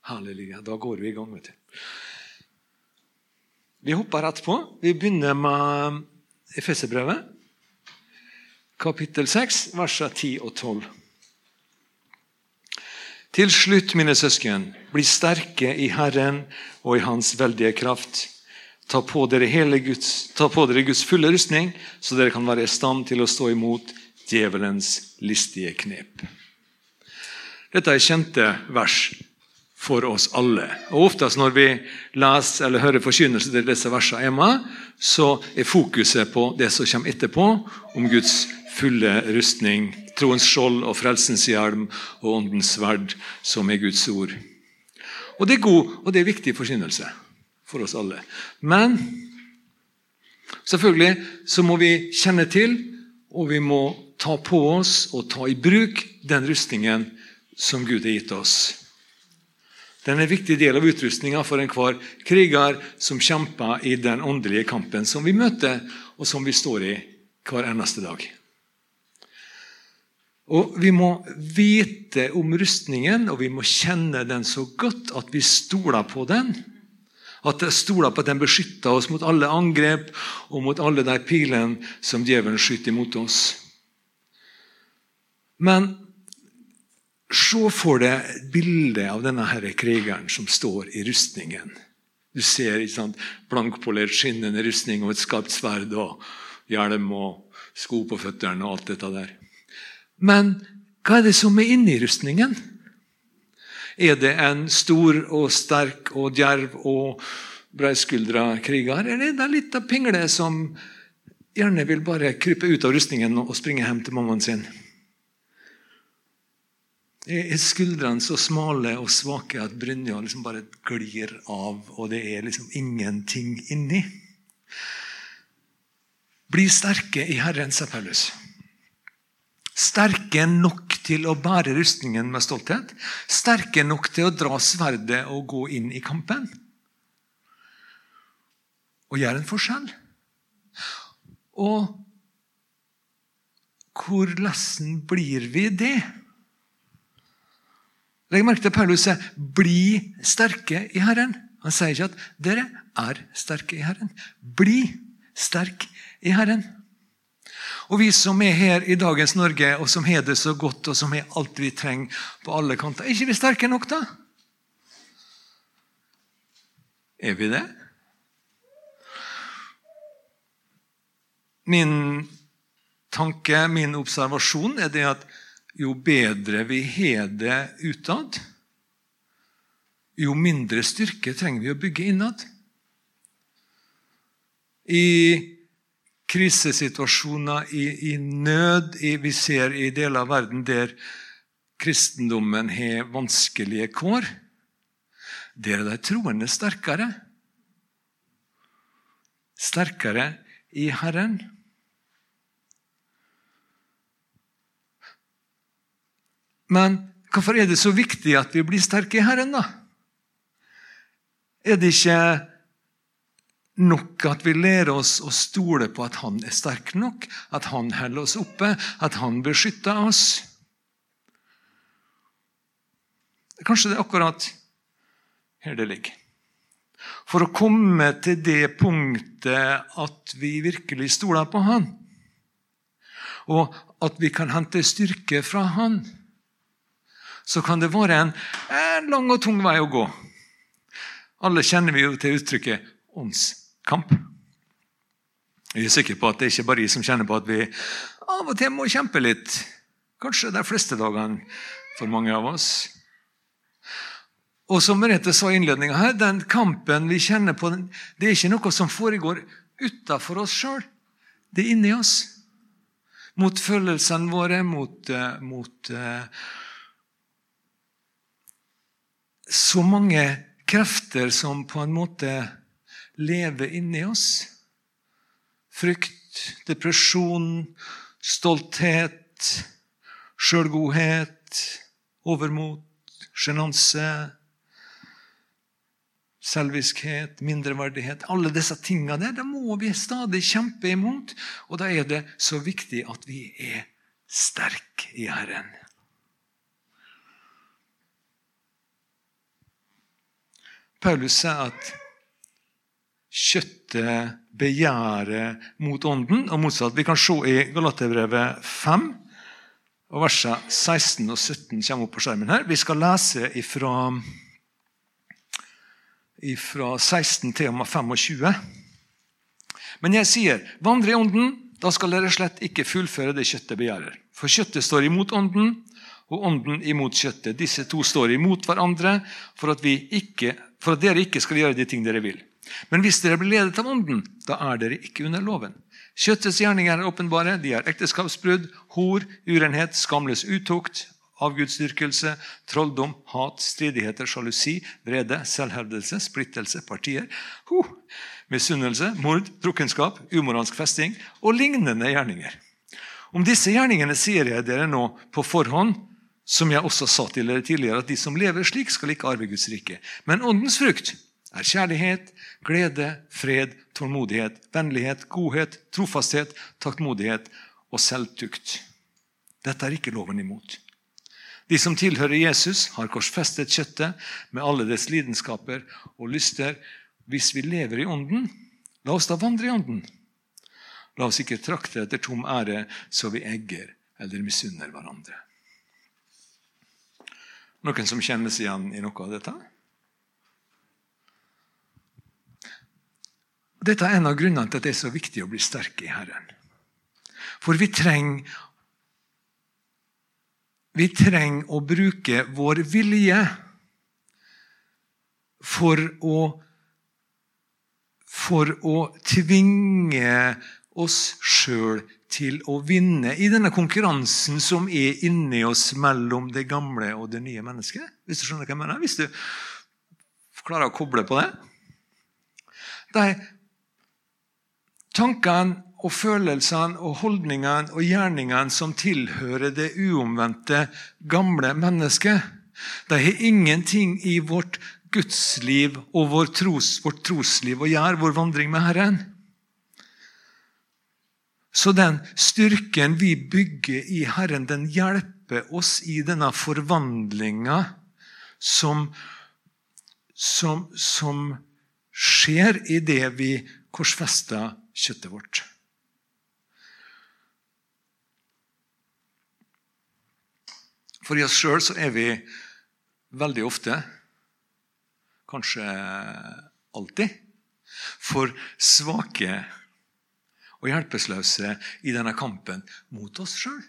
Halleluja. Da går vi i gang. vet du. Vi hopper rett på. Vi begynner med Efeserbrevet, kapittel 6, versene 10 og 12. Til slutt, mine søsken, bli sterke i Herren og i Hans veldige kraft. Ta på dere, Guds, ta på dere Guds fulle rustning, så dere kan være i stand til å stå imot djevelens listige knep. Dette er kjente vers for oss alle. Og Oftest når vi leser eller hører forkynnelse til disse versene hjemme, så er fokuset på det som kommer etterpå, om Guds fulle rustning, troens skjold og frelsens hjelm og åndens sverd, som er Guds ord. Og Det er god og det er viktig forkynnelse for oss alle. Men selvfølgelig så må vi kjenne til, og vi må ta på oss og ta i bruk den rustningen som Gud har gitt oss. Den er en viktig del av utrustninga for enhver kriger som kjemper i den åndelige kampen som vi møter, og som vi står i hver eneste dag. Og Vi må vite om rustningen, og vi må kjenne den så godt at vi stoler på den. At jeg stoler på at den beskytter oss mot alle angrep og mot alle de pilene som djevelen skyter mot oss. Men se for deg et bilde av denne her krigeren som står i rustningen. Du ser ikke sant, blankpolert, skinnende rustning og et skarpt sverd og hjelm og sko på føttene og alt dette der. Men hva er det som er inni rustningen? Er det en stor og sterk og djerv og breiskuldra kriger, eller er det en av pingle som gjerne vil bare krype ut av rustningen og springe hjem til mammaen sin? Er skuldrene så smale og svake at brynja liksom bare glir av, og det er liksom ingenting inni. Bli sterke i Herren, sa Paulus. Sterke nok til å bære rustningen med stolthet. Sterke nok til å dra sverdet og gå inn i kampen. Og gjøre en forskjell. Og hvordan blir vi det? Legg merke til Paulus sier 'bli sterke i Herren'. Han sier ikke at 'dere er sterke i Herren'. Bli sterk i Herren. Og Vi som er her i dagens Norge, og som har det så godt, og som har alt vi trenger på alle kanter, er ikke vi sterke nok, da? Er vi det? Min tanke, min observasjon, er det at jo bedre vi har det utad, jo mindre styrke trenger vi å bygge innad. I krisesituasjoner, i, i nød i, Vi ser i deler av verden der kristendommen har vanskelige kår. Der er de troende sterkere. Sterkere i Herren. Men hvorfor er det så viktig at vi blir sterke i Herren, da? Er det ikke nok at vi lærer oss å stole på at Han er sterk nok, at Han holder oss oppe, at Han beskytter oss? Kanskje det er akkurat her det ligger. For å komme til det punktet at vi virkelig stoler på Han, og at vi kan hente styrke fra Han, så kan det være en, lang og tung vei å gå. Alle kjenner vi jo til uttrykket 'åndskamp'. Jeg er sikker på at det er ikke bare jeg som kjenner på at vi av og til må kjempe litt. Kanskje de fleste dagene for mange av oss. Og som Merete sa i innledninga her, den kampen vi kjenner på, det er ikke noe som foregår utafor oss sjøl. Det er inni oss. Mot følelsene våre, mot, uh, mot uh, så mange krefter som på en måte lever inni oss. Frykt, depresjon, stolthet, sjølgodhet, overmot, sjenanse, selviskhet, mindreverdighet. Alle disse tingene der, det må vi stadig kjempe imot. Og da er det så viktig at vi er sterke i Herren. Paulus sier at kjøttet begjærer mot ånden, og motsatt. Vi kan se i Galaterbrevet 5, og versene 16 og 17 kommer opp på skjermen her. Vi skal lese ifra, ifra 16 til og med 25. Men jeg sier, vandre i ånden, da skal dere slett ikke fullføre det kjøttet begjærer. For kjøttet står imot ånden, og ånden imot kjøttet. Disse to står imot hverandre for at, vi ikke, for at dere ikke skal gjøre de ting dere vil. Men hvis dere blir ledet av ånden, da er dere ikke under loven. Kjøttets gjerninger er åpenbare. De er ekteskapsbrudd, hor, urenhet, skamløs utukt, avgudsdyrkelse, trolldom, hat, stridigheter, sjalusi, vrede, selvhevdelse, splittelse, partier, ho, misunnelse, mord, drukkenskap, umoralsk festing og lignende gjerninger. Om disse gjerningene sier jeg dere nå på forhånd, som jeg også sa til dere tidligere, at de som lever slik, skal ikke arve Guds rike. Men åndens frukt er kjærlighet, glede, fred, tålmodighet, vennlighet, godhet, trofasthet, taktmodighet og selvtukt. Dette er ikke loven imot. De som tilhører Jesus, har korsfestet kjøttet med alle dets lidenskaper og lyster. Hvis vi lever i Ånden, la oss da vandre i Ånden. La oss ikke trakte etter tom ære så vi egger eller misunner hverandre. Noen som kjennes igjen i noe av dette? Dette er en av grunnene til at det er så viktig å bli sterk i Herren. For vi trenger vi trenger å bruke vår vilje for å, for å tvinge oss sjøl til å vinne i denne konkurransen som er inni oss mellom det gamle og det nye mennesket. Hvis du skjønner hva jeg mener? Hvis du klarer å koble på det? De tankene og følelsene og holdningene og gjerningene som tilhører det uomvendte, gamle mennesket. De har ingenting i vårt gudsliv og vår tros, vårt trosliv å gjøre, vår vandring med Herren. Så den styrken vi bygger i Herren, den hjelper oss i denne forvandlinga som, som, som skjer i det vi korsfester kjøttet vårt. For i oss sjøl så er vi veldig ofte, kanskje alltid, for svake og hjelpeløse i denne kampen mot oss sjøl.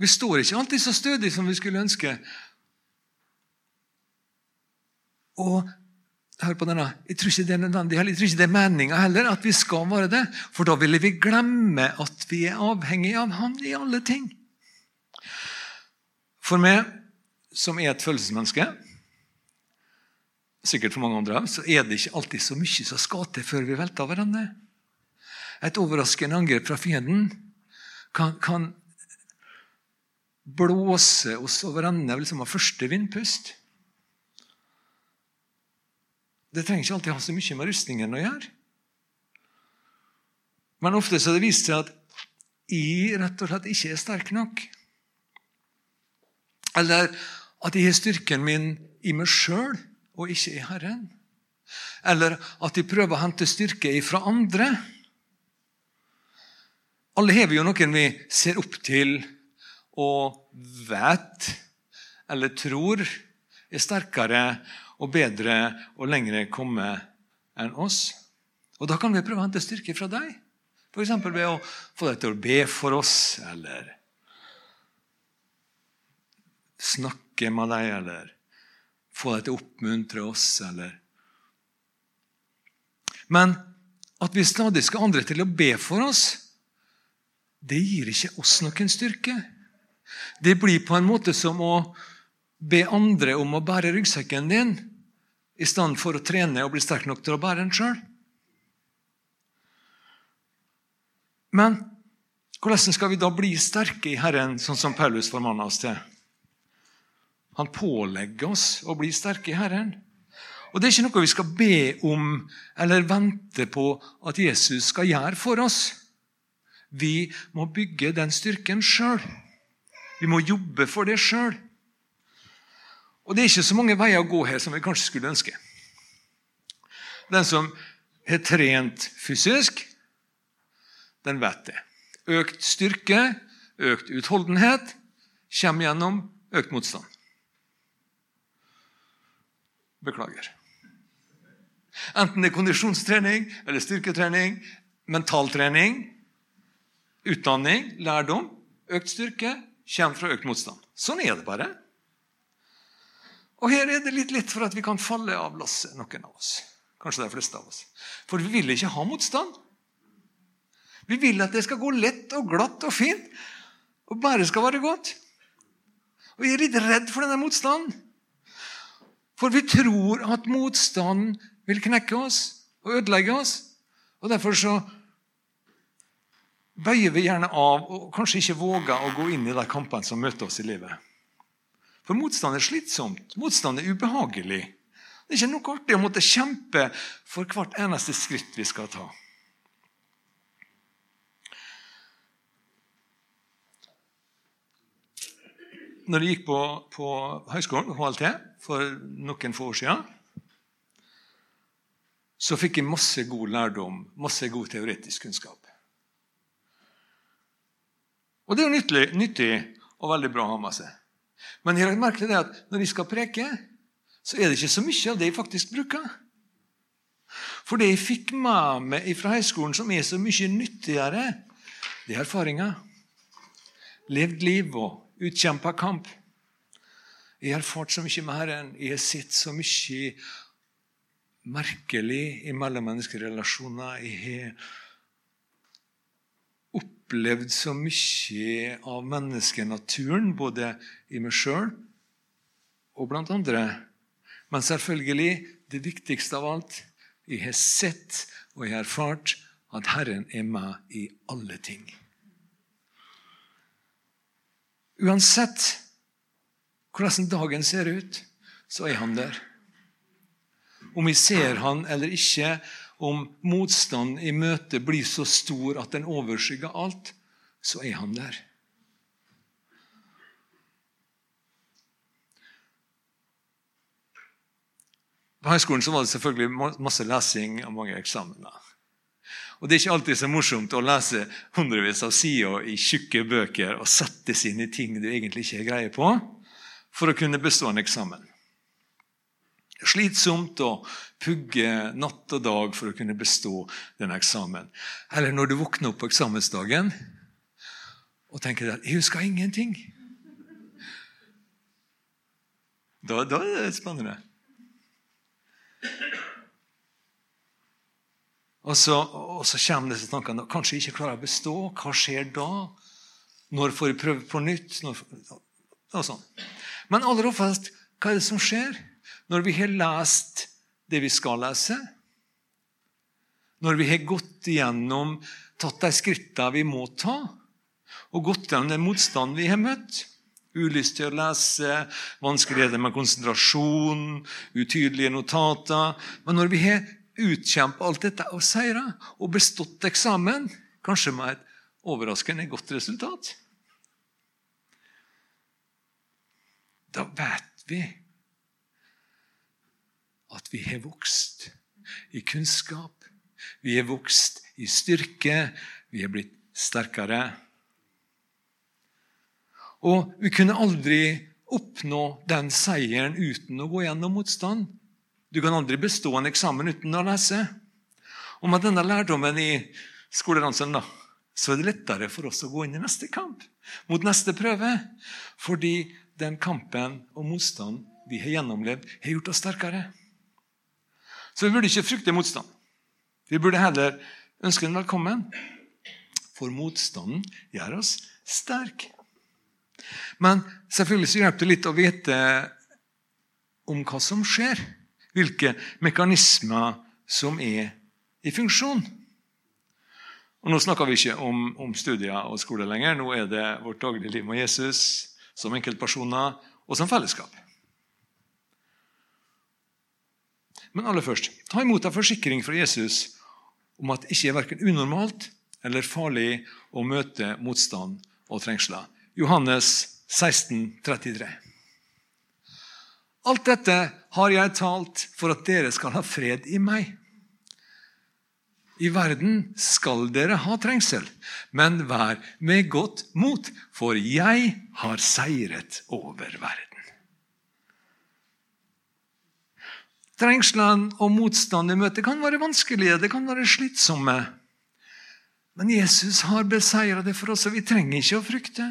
Vi står ikke alltid så stødig som vi skulle ønske. Og hør på denne, Jeg tror ikke det er nødvendig, jeg tror ikke det er meninga heller at vi skal være det. For da ville vi glemme at vi er avhengig av Han i alle ting. For meg, som er et følelsesmenneske, sikkert for mange andre, så er det ikke alltid så mye som skal til før vi velter hverandre. Et overraskende angrep fra fienden kan, kan blåse oss over ende liksom av første vindpust. Det trenger ikke alltid ha så mye med rustningen å gjøre. Men ofte så har det vist seg at jeg rett og slett ikke er sterk nok. Eller at jeg har styrken min i meg sjøl og ikke i Herren. Eller at de prøver å hente styrke fra andre. Alle har vi jo noen vi ser opp til og vet eller tror er sterkere og bedre og lengre komme enn oss. Og Da kan vi prøve å hente styrke fra deg. F.eks. ved å få deg til å be for oss, eller snakke med deg, eller få deg til å oppmuntre oss, eller Men at vi stadig skal andre til å be for oss, det gir ikke oss noen styrke. Det blir på en måte som å be andre om å bære ryggsekken din i stedet for å trene og bli sterk nok til å bære den sjøl. Men hvordan skal vi da bli sterke i Herren, sånn som Paulus formanner oss til? Han pålegger oss å bli sterke i Herren. Og Det er ikke noe vi skal be om eller vente på at Jesus skal gjøre for oss. Vi må bygge den styrken sjøl. Vi må jobbe for det sjøl. Og det er ikke så mange veier å gå her som vi kanskje skulle ønske. Den som har trent fysisk, den vet det. Økt styrke, økt utholdenhet, kommer gjennom økt motstand. Beklager. Enten det er kondisjonstrening eller styrketrening, mentaltrening, utdanning, lærdom, økt styrke, kommer fra økt motstand. Sånn er det bare. Og her er det litt lett for at vi kan falle av lasset, noen av oss. Kanskje de fleste av oss. For vi vil ikke ha motstand. Vi vil at det skal gå lett og glatt og fint, og bare skal være godt. Og vi er litt redd for denne motstanden. For vi tror at motstanden vil knekke oss og ødelegge oss. Og Derfor så bøyer vi gjerne av og kanskje ikke våger å gå inn i de kampene som møter oss i livet. For motstand er slitsomt. Motstand er ubehagelig. Det er ikke noe artig å måtte kjempe for hvert eneste skritt vi skal ta. Når jeg gikk på, på høyskolen, HLT, for noen få år siden, så fikk jeg masse god lærdom, masse god teoretisk kunnskap. Og det er jo nyttig, nyttig og veldig bra å ha med seg. Men jeg har merket det at når jeg skal preke, så er det ikke så mye av det jeg faktisk bruker. For det jeg fikk med meg fra høyskolen, som er så mye nyttigere, det er erfaringer. Levd liv og utkjempa kamp. Jeg har fått så mye med Herren. Jeg har sett så mye merkelig i mellommenneskelige relasjoner. Jeg har opplevd så mye av menneskenaturen, både i meg sjøl og blant andre. Men selvfølgelig, det viktigste av alt jeg har sett og jeg har erfart at Herren er med i alle ting. Uansett hvordan dagen ser ut, så er han der. Om vi ser han eller ikke, om motstanden i møtet blir så stor at den overskygger alt, så er han der. På høyskolen var det selvfølgelig masse lesing og mange eksamener. Og Det er ikke alltid så morsomt å lese hundrevis av sider i tjukke bøker og sette seg inn i ting du egentlig ikke har greie på, for å kunne bestå en eksamen slitsomt å pugge natt og dag for å kunne bestå den eksamen. Eller når du våkner opp på eksamensdagen og tenker at 'jeg husker ingenting'. Da, da er det spennende. Og så, og så kommer disse tankene. Kanskje jeg ikke klarer å bestå. Hva skjer da? Når får jeg prøve på nytt? Når, og sånn. Men aller oftest, hva er det som skjer? når vi har lest det vi skal lese, når vi har gått igjennom, tatt de skrittene vi må ta, og gått gjennom den motstanden vi har møtt Ulyst til å lese, vanskeligheter med konsentrasjon, utydelige notater. Men når vi har utkjempet alt dette og seira og bestått eksamen, kanskje med et overraskende godt resultat Da vet vi at vi har vokst i kunnskap. Vi har vokst i styrke. Vi har blitt sterkere. Og vi kunne aldri oppnå den seieren uten å gå gjennom motstand. Du kan aldri bestå en eksamen uten å lese. Og med denne lærdommen i skoleransen da, så er det lettere for oss å gå inn i neste kamp, mot neste prøve. Fordi den kampen og motstanden vi har gjennomlevd, har gjort oss sterkere. Så vi burde ikke frykte motstand. Vi burde heller ønske den velkommen. For motstanden gjør oss sterk. Men selvfølgelig så hjelper det litt å vite om hva som skjer. Hvilke mekanismer som er i funksjon. Og Nå snakker vi ikke om, om studier og skole lenger. Nå er det vårt daglige liv med Jesus som enkeltpersoner og som fellesskap. Men aller først, ta imot en forsikring fra Jesus om at det ikke er verken unormalt eller farlig å møte motstand og trengsler. Johannes 16, 33. Alt dette har jeg talt for at dere skal ha fred i meg. I verden skal dere ha trengsel, men vær med godt mot, for jeg har seiret over verden. Trengslene og motstand i møtet kan være vanskelige, det kan være slitsomme. Men Jesus har beseira det for oss, og vi trenger ikke å frykte.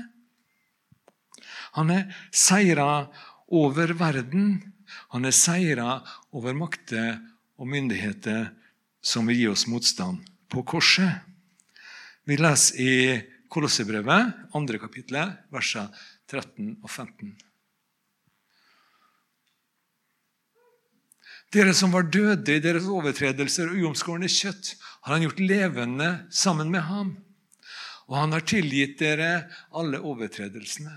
Han er seira over verden. Han er seira over makter og myndigheter som vil gi oss motstand på korset. Vi leser i Kolossebrevet, andre kapittel, versene 13 og 15. Dere som var døde i deres overtredelser og uomskårne kjøtt, har han gjort levende sammen med ham. Og han har tilgitt dere alle overtredelsene.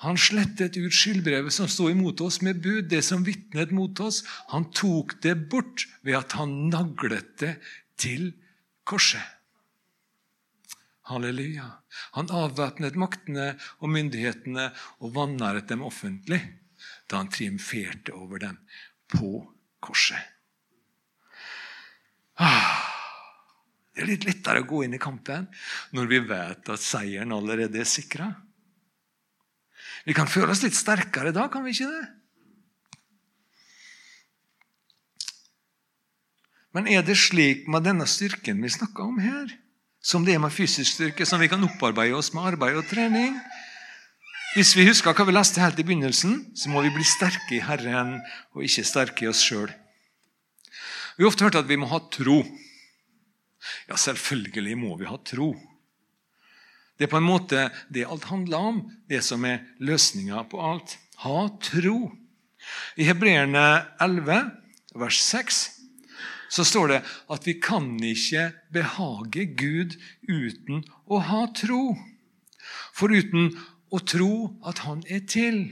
Han slettet ut skyldbrevet som sto imot oss med bud, det som vitnet mot oss. Han tok det bort ved at han naglet det til korset. Halleluja. Han avvæpnet maktene og myndighetene og vanæret dem offentlig da han triumferte over dem på korset. Ah, det er litt lettere å gå inn i kampen når vi vet at seieren allerede er sikra. Vi kan føle oss litt sterkere da, kan vi ikke det? Men er det slik med denne styrken vi snakker om her, som det er med fysisk styrke, som vi kan opparbeide oss med arbeid og trening? Hvis vi husker hva vi leste helt i begynnelsen, så må vi bli sterke i Herren og ikke sterke i oss sjøl. Vi har ofte hørt at vi må ha tro. Ja, selvfølgelig må vi ha tro. Det er på en måte det alt handler om, det som er løsninga på alt. Ha tro. I Hebreerne 11, vers 6, så står det at vi kan ikke behage Gud uten å ha tro. For uten å tro at han er til.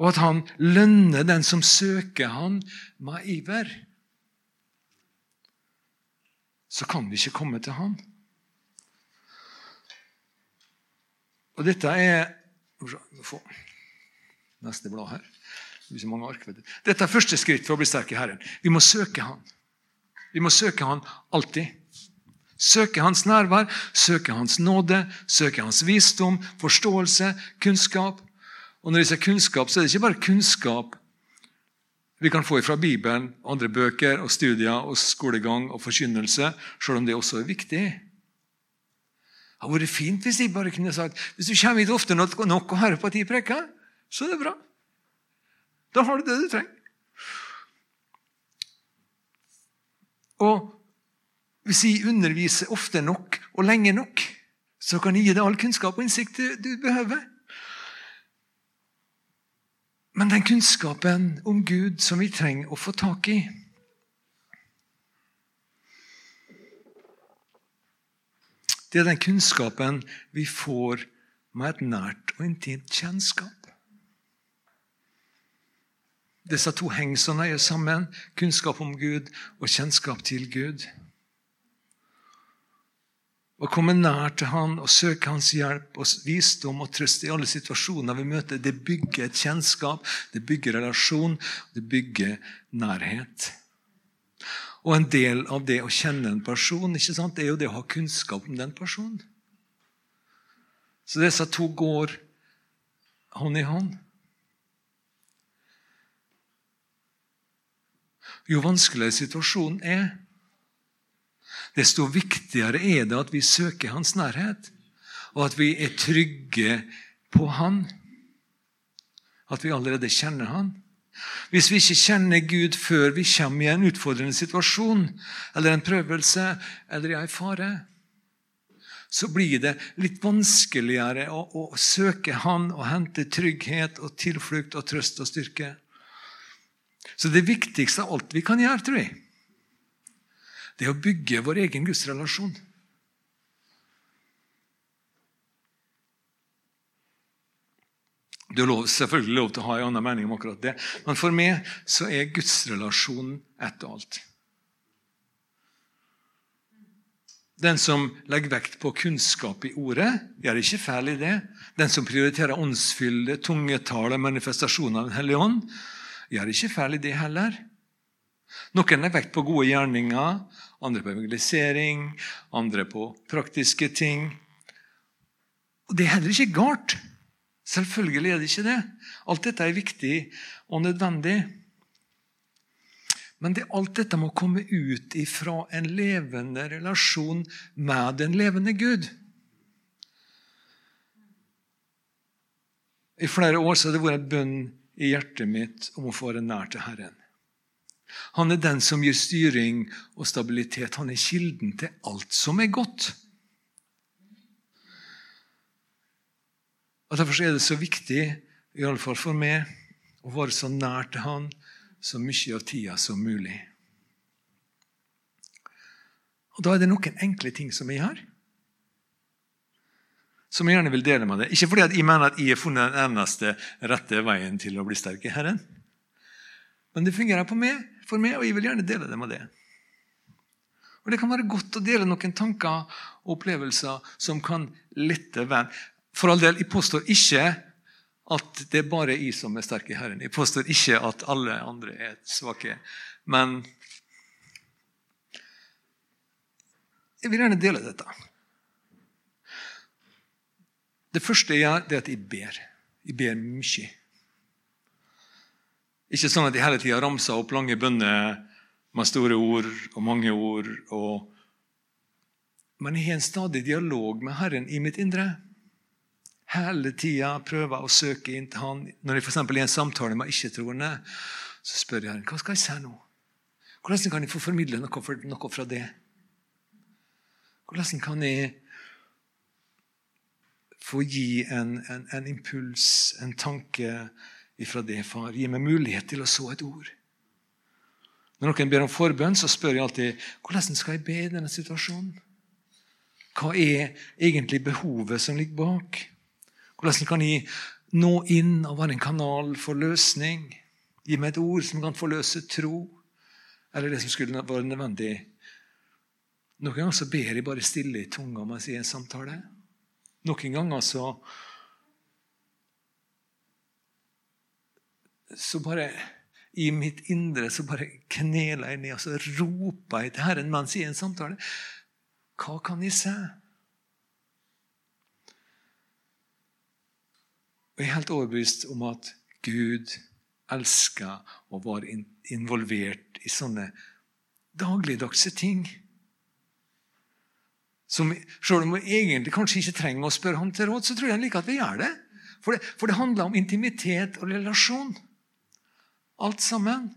Og at han lønner den som søker han med iver. Så kan vi ikke komme til han. Og dette er Neste blad her. Dette er første skritt for å bli sterk i Herren. Vi må søke Han. Vi må søke Han alltid. Søke Hans nærvær, søke Hans nåde, søke Hans visdom, forståelse, kunnskap. Og når jeg sier kunnskap, så er det ikke bare kunnskap vi kan få fra Bibelen, andre bøker og studier og skolegang og forkynnelse, selv om det også er viktig. Det hadde vært fint hvis de bare kunne sagt hvis du kommer hit ofte nok, nok og hører på at de preker, så er det bra. Da har du det du trenger. Og hvis de underviser ofte nok og lenge nok, så kan jeg gi deg all kunnskap og innsikt du behøver. Men den kunnskapen om Gud som vi trenger å få tak i Det er den kunnskapen vi får med et nært og intimt kjennskap. Disse to henger så nøye sammen. Kunnskap om Gud og kjennskap til Gud. Å komme nær til Han og søke Hans hjelp og visdom og trøst i alle situasjoner vi møter, det bygger et kjennskap, det bygger relasjon, det bygger nærhet. Og en del av det å kjenne en person ikke sant, er jo det å ha kunnskap om den personen. Så disse to går hånd i hånd. Jo vanskeligere situasjonen er, desto viktigere er det at vi søker hans nærhet, og at vi er trygge på han. At vi allerede kjenner han. Hvis vi ikke kjenner Gud før vi kommer i en utfordrende situasjon, eller en prøvelse, eller i en fare, så blir det litt vanskeligere å, å søke Han og hente trygghet og tilflukt og trøst og styrke. Så det viktigste av alt vi kan gjøre, tror jeg, det er å bygge vår egen gudsrelasjon. Du har lov, selvfølgelig lov til å ha en annen mening om akkurat det, men for meg så er gudsrelasjonen ett og alt. Den som legger vekt på kunnskap i ordet, gjør ikke feil i det. Den som prioriterer åndsfylde, tungetale, manifestasjoner av Den hellige ånd, gjør ikke feil i det heller. Noen legger vekt på gode gjerninger, andre på evangelisering, andre på praktiske ting. Og Det er heller ikke galt. Selvfølgelig er det ikke det. Alt dette er viktig og nødvendig. Men det, alt dette må komme ut ifra en levende relasjon med den levende Gud. I flere år har det vært en bønn i hjertet mitt om å få være nær til Herren. Han er den som gir styring og stabilitet. Han er kilden til alt som er godt. Og Derfor er det så viktig, i alle fall for meg, å være så nær til Han så mye av tida som mulig. Og Da er det noen enkle ting som jeg har, som jeg gjerne vil dele med deg. Ikke fordi jeg mener at jeg har funnet den eneste rette veien til å bli sterk i Herren. Men det fungerer på meg, for meg, og jeg vil gjerne dele det med deg. Og Det kan være godt å dele noen tanker og opplevelser som kan lette veien. For all del, jeg påstår ikke at det er bare jeg som er sterk i Herren. Jeg påstår ikke at alle andre er svake. Men jeg vil gjerne dele dette. Det første jeg gjør, det er at jeg ber. Jeg ber mye. Ikke sånn at jeg hele tida ramser opp lange bønner med store ord og mange ord. Og... Men jeg har en stadig dialog med Herren i mitt indre hele tida prøver å søke inn til han. Når jeg f.eks. i en samtale med ikke-troende, så spør jeg hva skal jeg si nå. Hvordan kan jeg få formidle noe, noe fra det? Hvordan kan jeg få gi en, en, en impuls, en tanke ifra det, far? Gi meg mulighet til å så et ord. Når noen ber om forbønn, så spør jeg alltid hvordan skal jeg be i denne situasjonen. Hva er egentlig behovet som ligger bak? Hvordan kan jeg nå inn og være en kanal for løsning? Gi meg et ord som kan forløse tro, eller det som skulle være nødvendig. Noen ganger så ber jeg bare stille i tunga mens jeg er i en samtale. Noen ganger så Så bare i mitt indre så bare kneler jeg ned og så roper jeg til Herren mens jeg er i en samtale. Hva kan jeg si? Og jeg er helt overbevist om at Gud elsker å være involvert i sånne dagligdagse ting. Som, selv om vi egentlig kanskje ikke trenger å spørre ham til råd, så tror jeg han liker at vi gjør det. For, det. for det handler om intimitet og relasjon. Alt sammen.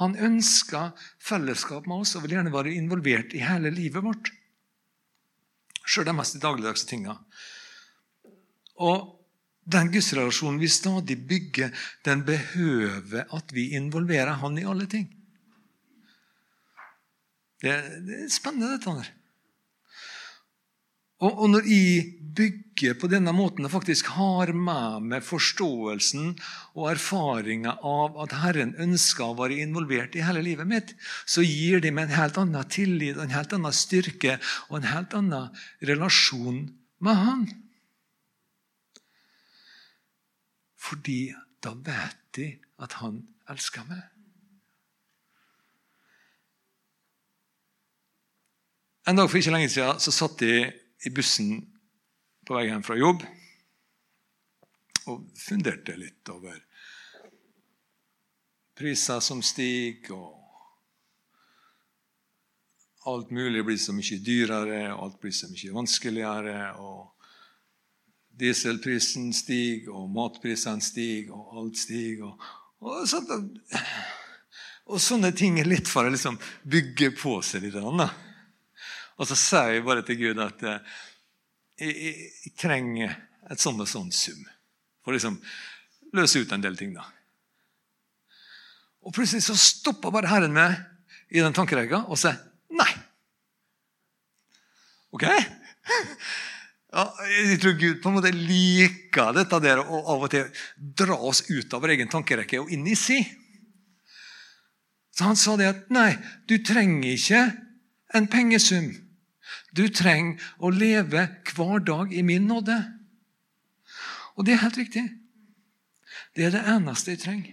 Han ønsker fellesskap med oss og vil gjerne være involvert i hele livet vårt. Sjøl de mest dagligdagse tinga. Og den gudsrelasjonen vi stadig bygger, den behøver at vi involverer Han i alle ting. Det, det er spennende, dette her. Og, og, når jeg bygger på denne måten og faktisk har med meg forståelsen og erfaringa av at Herren ønsker å være involvert i hele livet mitt, så gir det meg en helt annen tillit, en helt annen styrke og en helt annen relasjon med Han. Fordi da vet de at han elsker meg. En dag for ikke lenge siden så satt de i bussen på vei hjem fra jobb og funderte litt over priser som stiger, og alt mulig blir så mye dyrere, og alt blir så mye vanskeligere. og Dieselprisen stiger, og matprisene stiger, og alt stiger. Og, og, sånt, og, sånne ting er litt for å liksom bygge på seg litt. Annet. Og så sier jeg bare til Gud at eh, jeg, jeg, trenger et sånn og sånn sum for å liksom løse ut en del ting. da. Og plutselig så stopper bare Herren meg i den tankerekka og sier nei. Ok? Ja, jeg tror Gud på en måte liker dette der å av og til dra oss ut av vår egen tankerekke og inn i si. Så han sa det at nei, du trenger ikke en pengesum. Du trenger å leve hver dag i min nåde. Og det er helt riktig. Det er det eneste jeg trenger.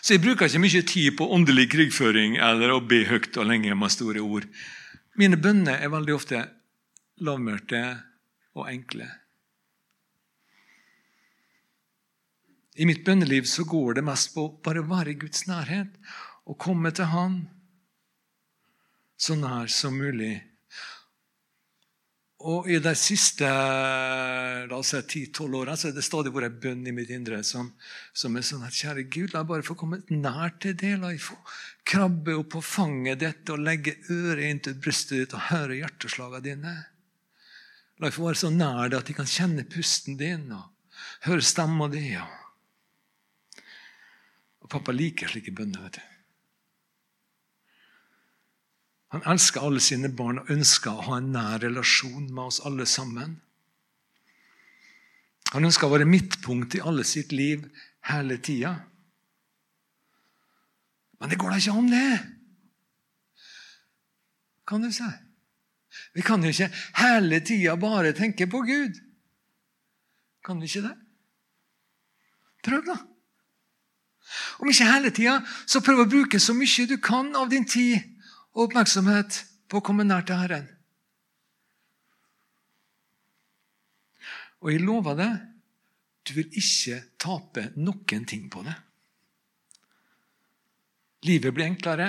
Så jeg bruker ikke mye tid på åndelig krigføring eller å be høyt og lenge med store ord. Mine bønner er veldig ofte lavmælte og enkle. I mitt bønneliv så går det mest på bare å være i Guds nærhet og komme til Han så nær som mulig og I de siste la oss si, 10-12 åra har det stadig vært en bønn i mitt indre som, som er sånn at Kjære Gud, la meg bare få komme nær til det. La meg få krabbe opp på fanget ditt og legge øret inntil brystet ditt og høre hjerteslagene dine. La oss være så nær deg at de kan kjenne pusten din og høre stemma di. Og pappa liker slike bønner. vet du. Han elsker alle sine barn og ønsker å ha en nær relasjon med oss alle sammen. Han ønsker å være midtpunkt i alle sitt liv hele tida. Men det går da ikke an, det! Kan du si. Vi kan jo ikke hele tida bare tenke på Gud. Kan vi ikke det? Prøv, da. Om ikke hele tida, så prøv å bruke så mye du kan av din tid og oppmerksomhet på å komme nær til Herren. Og jeg lover deg, du vil ikke tape noen ting på det. Livet blir enklere.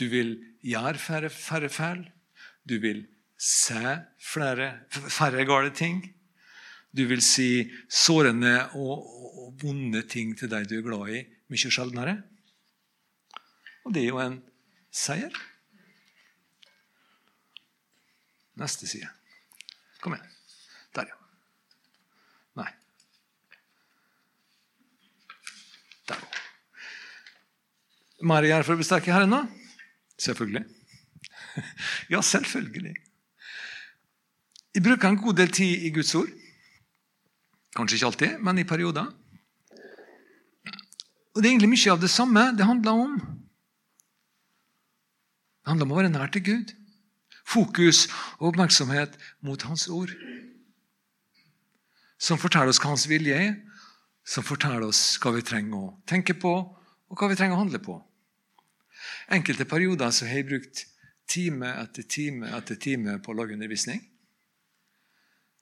Du vil gjøre færre, færre. Du vil se flere, færre gale ting. Du vil si sårende og, og vonde ting til de du er glad i, mye sjeldnere. Og det er jo en seier. Neste side. Kom igjen. Der, ja. Nei. Der. Mer gjør for å bli sterke her ennå? Selvfølgelig. Ja, selvfølgelig. Jeg bruker en god del tid i Guds ord. Kanskje ikke alltid, men i perioder. Og Det er egentlig mye av det samme det handler om. Det handler om å være nær til Gud. Fokus og oppmerksomhet mot Hans ord. Som forteller oss hva Hans vilje er, som forteller oss hva vi trenger å tenke på, og hva vi trenger å handle på. Enkelte perioder så har jeg brukt time etter time etter time på å lage undervisning.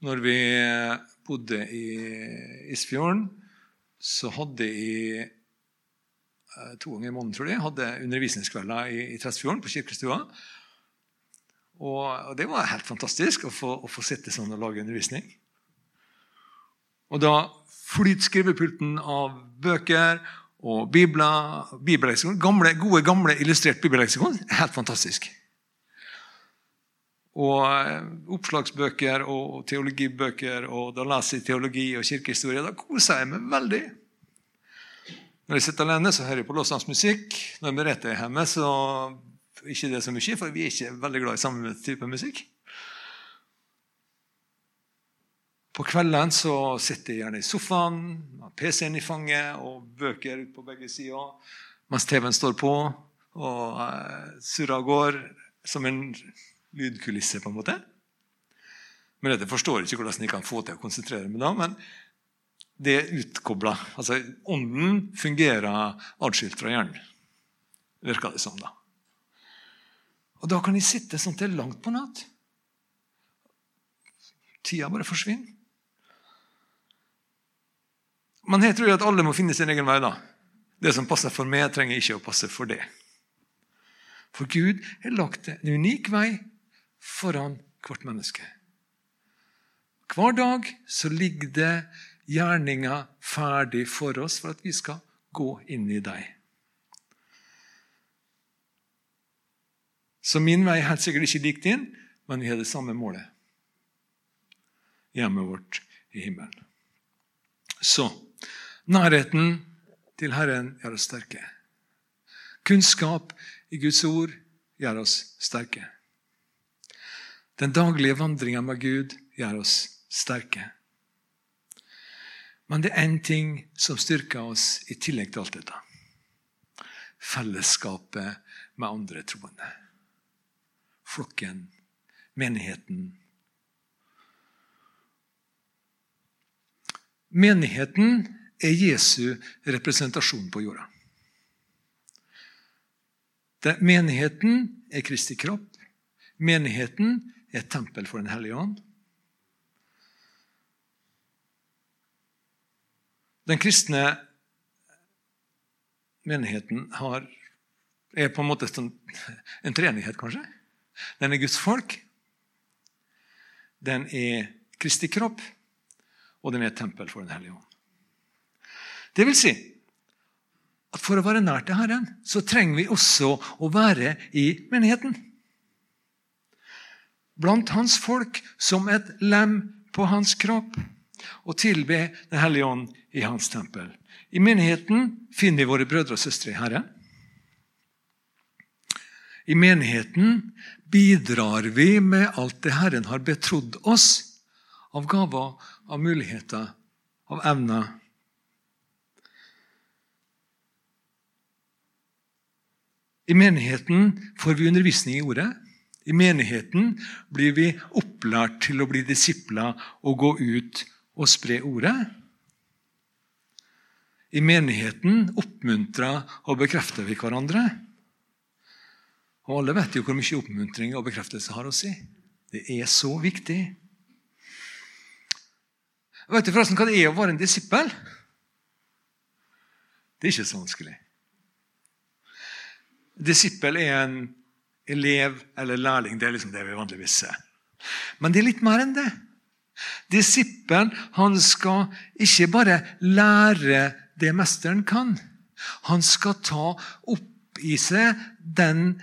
Når vi bodde i Isfjorden, så hadde jeg Eh, to ganger i måneden, tror jeg, hadde undervisningskvelder i, i Tresfjorden på kirkestua. Og, og, det var helt fantastisk å få, å få sitte sånn og lage undervisning. Og da flyter skrivepulten av bøker og bibler, bibelleksikon, gamle, gode, gamle illustrert bibelleksikon. Helt fantastisk. Og eh, oppslagsbøker og teologibøker, og da leser jeg teologi og kirkehistorie. Da koser jeg meg veldig. Når jeg sitter alene, så hører jeg på musikk. Når Merete er hjemme, så ikke det så mye, for vi er ikke veldig glad i samme type musikk. På kvelden så sitter jeg gjerne i sofaen, med PC-en i fanget og bøker ut på begge sider, mens TV-en står på og uh, surrer av går som en lydkulisse, på en måte. Men Merete forstår ikke hvordan jeg kan få til å konsentrere meg da, men det er utkobla. Altså, ånden fungerer atskilt fra hjernen, virker det som. da. Og Da kan de sitte sånn til langt på natt. Tida bare forsvinner. Men jeg tror at alle må finne sin egen vei. da. Det som passer for meg, trenger ikke å passe for det. For Gud har lagt en unik vei foran hvert menneske. Hver dag så ligger det gjerninga ferdig for oss for at vi skal gå inn i deg. Så min vei er helt sikkert ikke lik din, men vi har det samme målet. Hjemmet vårt i himmelen. Så nærheten til Herren gjør oss sterke. Kunnskap i Guds ord gjør oss sterke. Den daglige vandringa med Gud gjør oss sterke. Men det er én ting som styrker oss i tillegg til alt dette. Fellesskapet med andre troende. flokken, menigheten. Menigheten er Jesu representasjon på jorda. Det, menigheten er Kristi kropp. Menigheten er et tempel for Den hellige ånd. Den kristne menigheten har, er på en måte sånn, en treenighet, kanskje. Den er Guds folk. Den er Kristi kropp, og den er et tempel for Den hellige ånd. Det vil si at for å være nær til Herren, så trenger vi også å være i menigheten. Blant hans folk som et lem på hans kropp, og tilbe Den hellige ånd i hans tempel. I menigheten finner vi våre brødre og søstre i Herren. I menigheten bidrar vi med alt det Herren har betrodd oss av gaver, av muligheter, av evner. I menigheten får vi undervisning i ordet. I menigheten blir vi opplært til å bli disipler og gå ut og spre ordet. I menigheten oppmuntrer og bekrefter vi hverandre. Og Alle vet jo hvor mye oppmuntring og bekreftelse har å si. Det er så viktig. Vet du forresten hva det er å være en disippel? Det er ikke så vanskelig. Disippel er en elev eller lærling. Det er liksom det vi vanligvis ser. Men det er litt mer enn det. Disippelen han skal ikke bare lære det mesteren kan. Han skal ta opp i seg den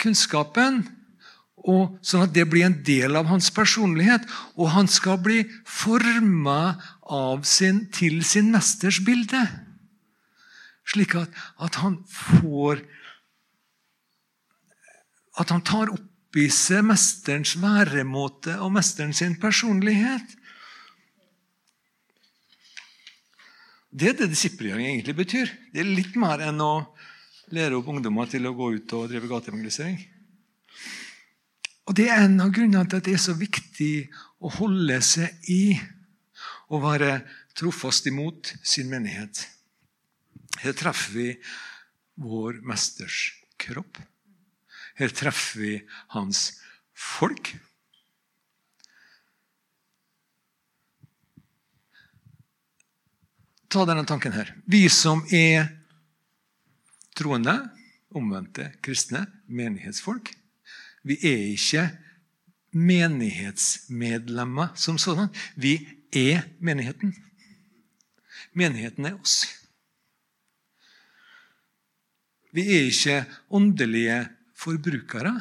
kunnskapen, sånn at det blir en del av hans personlighet. Og han skal bli forma til sin mesters bilde. Slik at, at han får At han tar opp i seg mesterens væremåte og mesteren sin personlighet. Det er det disippelgjøring egentlig betyr. Det er litt mer enn å lære opp ungdommer til å gå ut og drive gateevangelisering. Og Det er en av grunnene til at det er så viktig å holde seg i og være trofast imot sin menighet. Her treffer vi vår mesters kropp. Her treffer vi hans folk. Ta denne tanken her. Vi som er troende, omvendte kristne, menighetsfolk, vi er ikke menighetsmedlemmer som sådan. Vi er menigheten. Menigheten er oss. Vi er ikke åndelige forbrukere.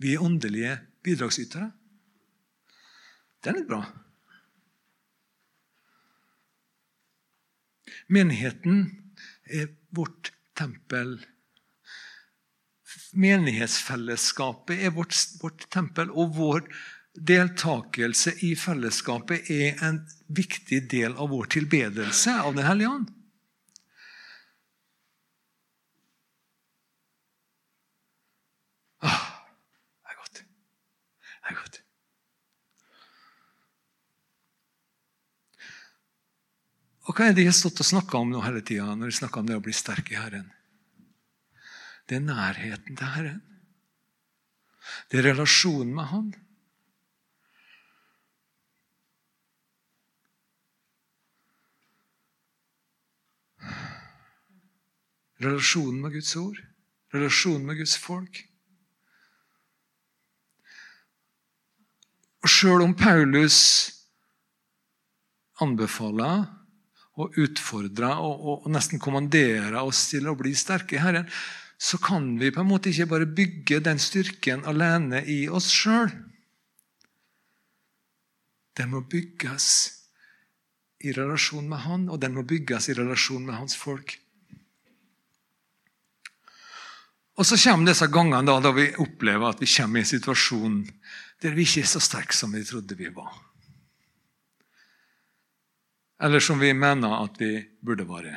Vi er åndelige bidragsytere. Det er litt bra. Menigheten er vårt tempel. Menighetsfellesskapet er vårt, vårt tempel, og vår deltakelse i fellesskapet er en viktig del av vår tilbedelse av Den hellige ånd. Ah, det er godt. Det er godt. Og hva er det de har stått og snakka om nå hele tida når de snakker om det å bli sterk i Herren? Det er nærheten til Herren. Det er relasjonen med Han. Relasjonen med Guds ord, relasjonen med Guds folk. Og sjøl om Paulus anbefaler og utfordre og, og, nesten kommandere oss til å bli sterke i Herren, så kan vi på en måte ikke bare bygge den styrken alene i oss sjøl. Den må bygges i relasjon med Han, og den må bygges i relasjon med hans folk. Og Så kommer disse gangene da, da vi opplever at vi kommer i en situasjon der vi ikke er så sterke som vi trodde vi var. Eller som vi mener at vi burde være.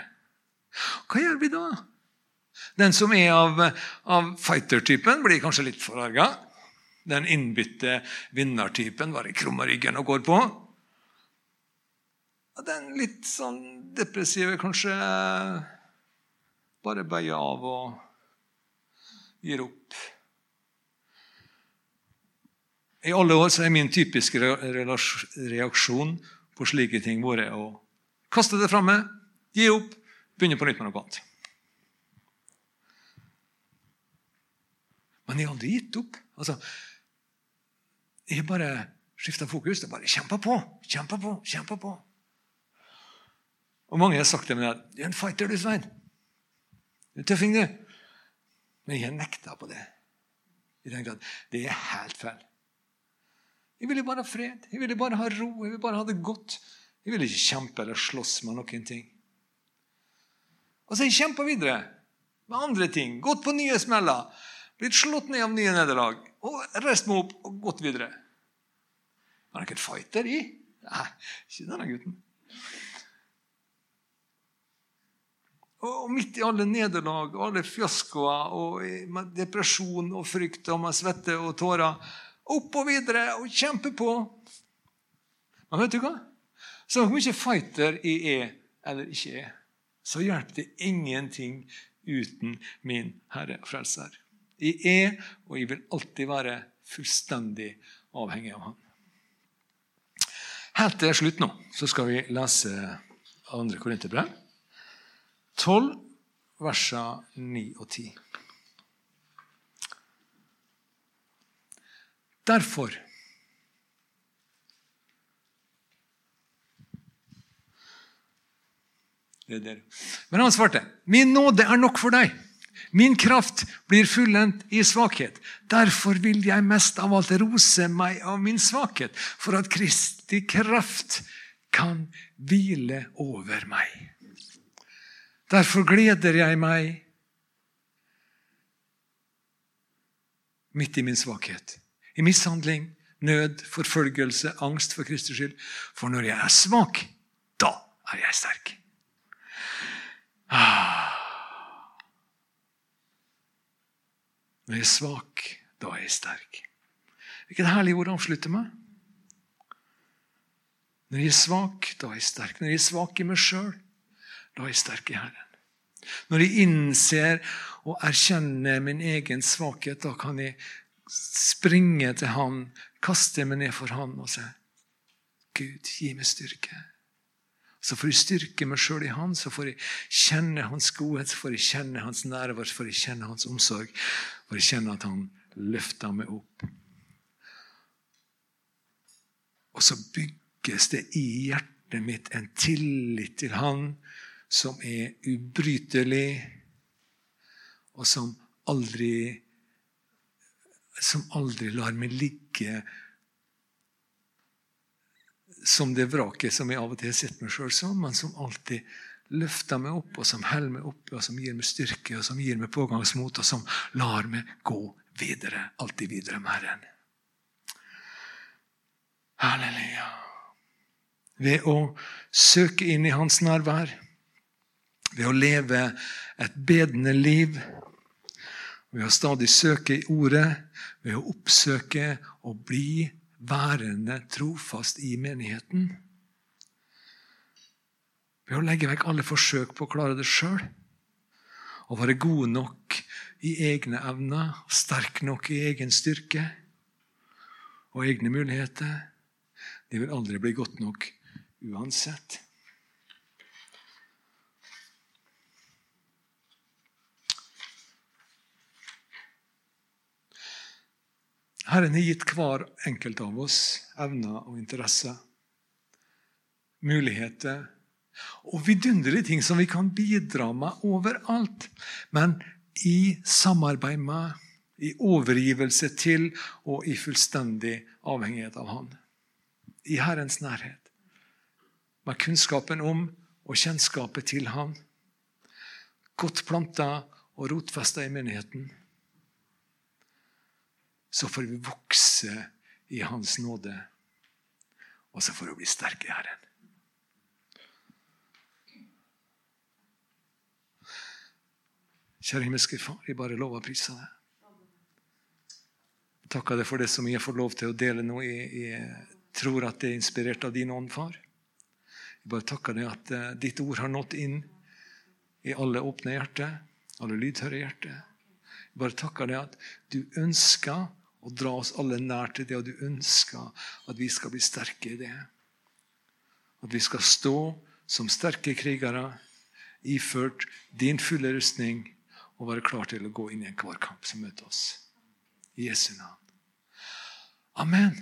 Hva gjør vi da? Den som er av, av fighter-typen, blir kanskje litt forarga. Den innbitte vinnertypen bare krummer ryggen og går på. Den litt sånn depressive kanskje bare bøyer av og gir opp. I alle år er min typiske reaksjon på slike ting våre å kaste det framme, gi opp, begynne på nytt med noe annet. Men jeg har aldri gitt opp. Altså, jeg har bare skifta fokus. Det er bare kjempa på, kjempa på, kjempa på. Og Mange har sagt til meg at 'Du er en fighter, du, Svein'. Du er tøffing, du. Men jeg nekta på det. Jeg tenkte at det er helt feil. Jeg ville bare ha fred, jeg ville bare ha ro, jeg ville bare ha det godt. Jeg ville ikke kjempe eller slåss med noen ting. Og så har jeg kjempa videre med andre ting. Gått på nye smeller blitt slått ned av nye nederlag og reist meg opp og gått videre. Var det ikke en fighter i? Nei, ikke denne gutten. Og midt i alle nederlag, og alle fiaskoer, og depresjon og frykt og med svette og tårer Opp og videre og kjempe på. Men vet du hva? Så mye fighter jeg er eller ikke er, så hjelper det ingenting uten min Herre og Frelser. Jeg er, og jeg vil alltid være, fullstendig avhengig av Han. Helt til slutt nå så skal vi lese 2. Korinterbrev, 12, versene 9 og 10. Derfor Men han svarte, 'Min nåde er nok for deg.' Min kraft blir fullendt i svakhet. Derfor vil jeg mest av alt rose meg av min svakhet, for at Kristi kraft kan hvile over meg. Derfor gleder jeg meg midt i min svakhet. I mishandling, nød, forfølgelse, angst for Kristus skyld. For når jeg er svak, da er jeg sterk. Ah. Når jeg er svak, da er jeg sterk. Hvilket herlig ord å med. Når jeg er svak, da er jeg sterk. Når jeg er svak i meg sjøl, da er jeg sterk i Herren. Når jeg innser og erkjenner min egen svakhet, da kan jeg springe til Han, kaste meg ned for Han og si Gud, gi meg styrke. Så får jeg styrke meg sjøl i Han, så får jeg kjenne Hans godhet, så får jeg kjenne Hans nærvær, så får jeg kjenne Hans omsorg. Får jeg kjenne at Han løfter meg opp. Og så bygges det i hjertet mitt en tillit til Han som er ubrytelig, og som aldri som aldri lar meg ligge som det vraket som jeg av og til har sett meg sjøl som, men som alltid løfter meg opp, og som holder meg oppe, og som gir meg styrke, og som gir meg pågangsmot, og som lar meg gå videre, alltid videre med Herren. Halleluja. Ved å søke inn i Hans nærvær, ved å leve et bedende liv, ved å stadig søke i Ordet, ved å oppsøke og bli værende trofast i menigheten. Ved å legge vekk alle forsøk på å klare det sjøl. Å være god nok i egne evner, sterk nok i egen styrke og egne muligheter. Det vil aldri bli godt nok uansett. Herren har gitt hver enkelt av oss evner og interesser, muligheter og vidunderlige ting som vi kan bidra med overalt. Men i samarbeid med, i overgivelse til og i fullstendig avhengighet av Han. I Herrens nærhet. Med kunnskapen om og kjennskapet til Han. Godt planta og rotfesta i menigheten så får vi vokse i Hans nåde. Og så får vi bli sterke i Herren. Kjære himmelske Far, jeg bare lover å prise deg. takker deg for det som jeg får lov til å dele nå. Jeg, jeg tror at det er inspirert av din ånd, far. Jeg bare takker deg at uh, ditt ord har nådd inn i alle åpne hjerter, alle lydhøre hjerter. Jeg bare takker deg at du ønsker å dra oss alle nær til det, og du ønsker at vi skal bli sterke i det. At vi skal stå som sterke krigere, iført din fulle rustning, og være klar til å gå inn i enhver kamp som møter oss. I Jesu navn. Amen.